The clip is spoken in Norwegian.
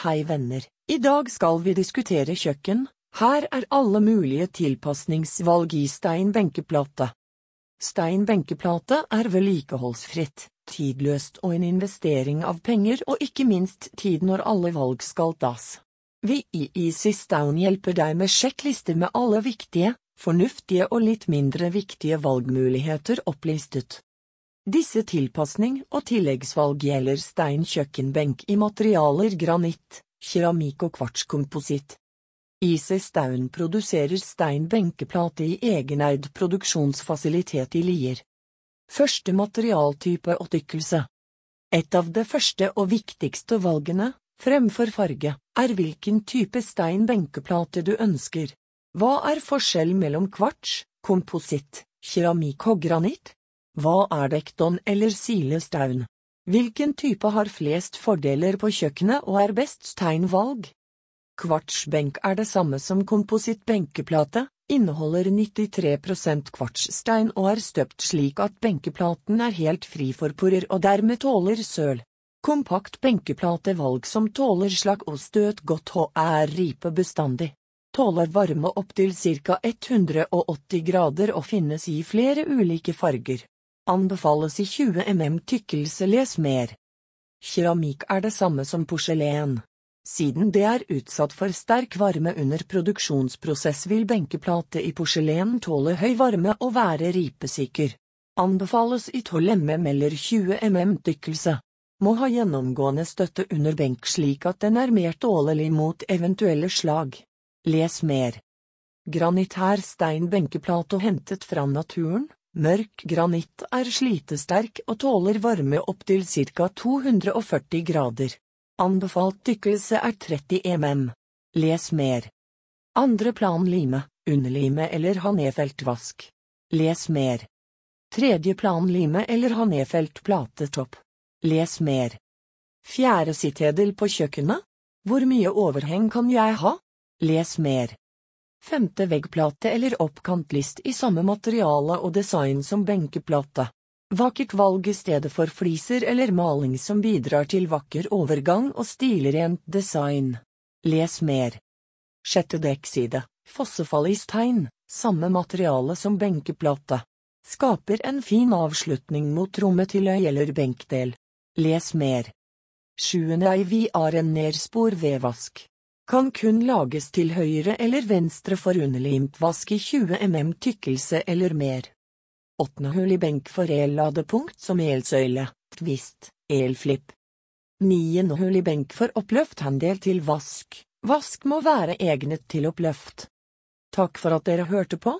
Hei venner, i dag skal vi diskutere kjøkken, her er alle mulige tilpasningsvalg i stein benkeplate. Stein benkeplate er vedlikeholdsfritt, tidløst og en investering av penger og ikke minst tid når alle valg skal tas. Vi i Easy Stone hjelper deg med sjekklister med alle viktige, fornuftige og litt mindre viktige valgmuligheter opplistet. Disse tilpasning og tilleggsvalg gjelder stein kjøkkenbenk i materialer granitt, keramikk og kvartskompositt. Easy Staun produserer stein benkeplate i egeneid produksjonsfasilitet i Lier. Første materialtype og tykkelse. Et av de første og viktigste valgene, fremfor farge, er hvilken type stein benkeplate du ønsker. Hva er forskjell mellom kvarts, kompositt, keramikk og granitt? Hva er dekton eller silestaun? Hvilken type har flest fordeler på kjøkkenet og er best steinvalg? Kvartsbenk er det samme som kompositt benkeplate, inneholder 93% kvartsstein og er støpt slik at benkeplaten er helt fri for porer og dermed tåler søl. Kompakt benkeplatevalg som tåler slag og støt godt og er ripe bestandig Tåler varme opptil ca 180 grader og finnes i flere ulike farger. Anbefales i 20 mm tykkelse les mer. Keramikk er det samme som porselen. Siden det er utsatt for sterk varme under produksjonsprosess vil benkeplate i porselen tåle høy varme og være ripesikker. Anbefales i 12 mm eller 20 mm tykkelse. Må ha gjennomgående støtte under benk slik at den er mer tålelig mot eventuelle slag. Les mer. Granitær stein benkeplate hentet fra naturen, Mørk granitt er slitesterk og tåler varme opptil ca 240 grader. Anbefalt tykkelse er 30 mm. Les mer. Andre plan lime, underlime eller ha nedfelt vask. Les mer. Tredje plan lime eller ha nedfelt platetopp. Les mer. Fjerde sittedel på kjøkkenet? Hvor mye overheng kan jeg ha? Les mer. Femte veggplate eller oppkantlist i samme materiale og design som benkeplate. Vakkert valg i stedet for fliser eller maling som bidrar til vakker overgang og stilrent design. Les mer. Sjette dekkside, fossefall i stein, samme materiale som benkeplate. Skaper en fin avslutning mot rommet til øy eller benkdel. Les mer. Sjuende IVR en nedspor ved vask kan kun lages til høyre eller venstre for underlimt vask i 20 mm tykkelse eller mer. Åttende hull i benk for el-ladepunkt som elsøyle, tvist, elflipp. Niende hull i benk for oppløfthandel til vask. Vask må være egnet til oppløft. Takk for at dere hørte på.